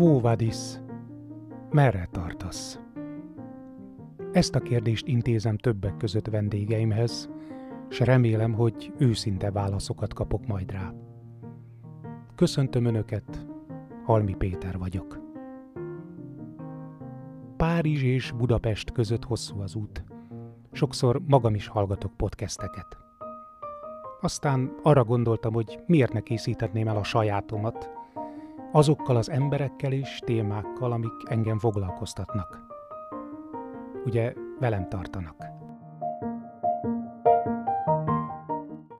Quo vadis? Merre tartasz? Ezt a kérdést intézem többek között vendégeimhez, s remélem, hogy őszinte válaszokat kapok majd rá. Köszöntöm Önöket, Halmi Péter vagyok. Párizs és Budapest között hosszú az út. Sokszor magam is hallgatok podcasteket. Aztán arra gondoltam, hogy miért ne készíthetném el a sajátomat, azokkal az emberekkel és témákkal, amik engem foglalkoztatnak. Ugye velem tartanak.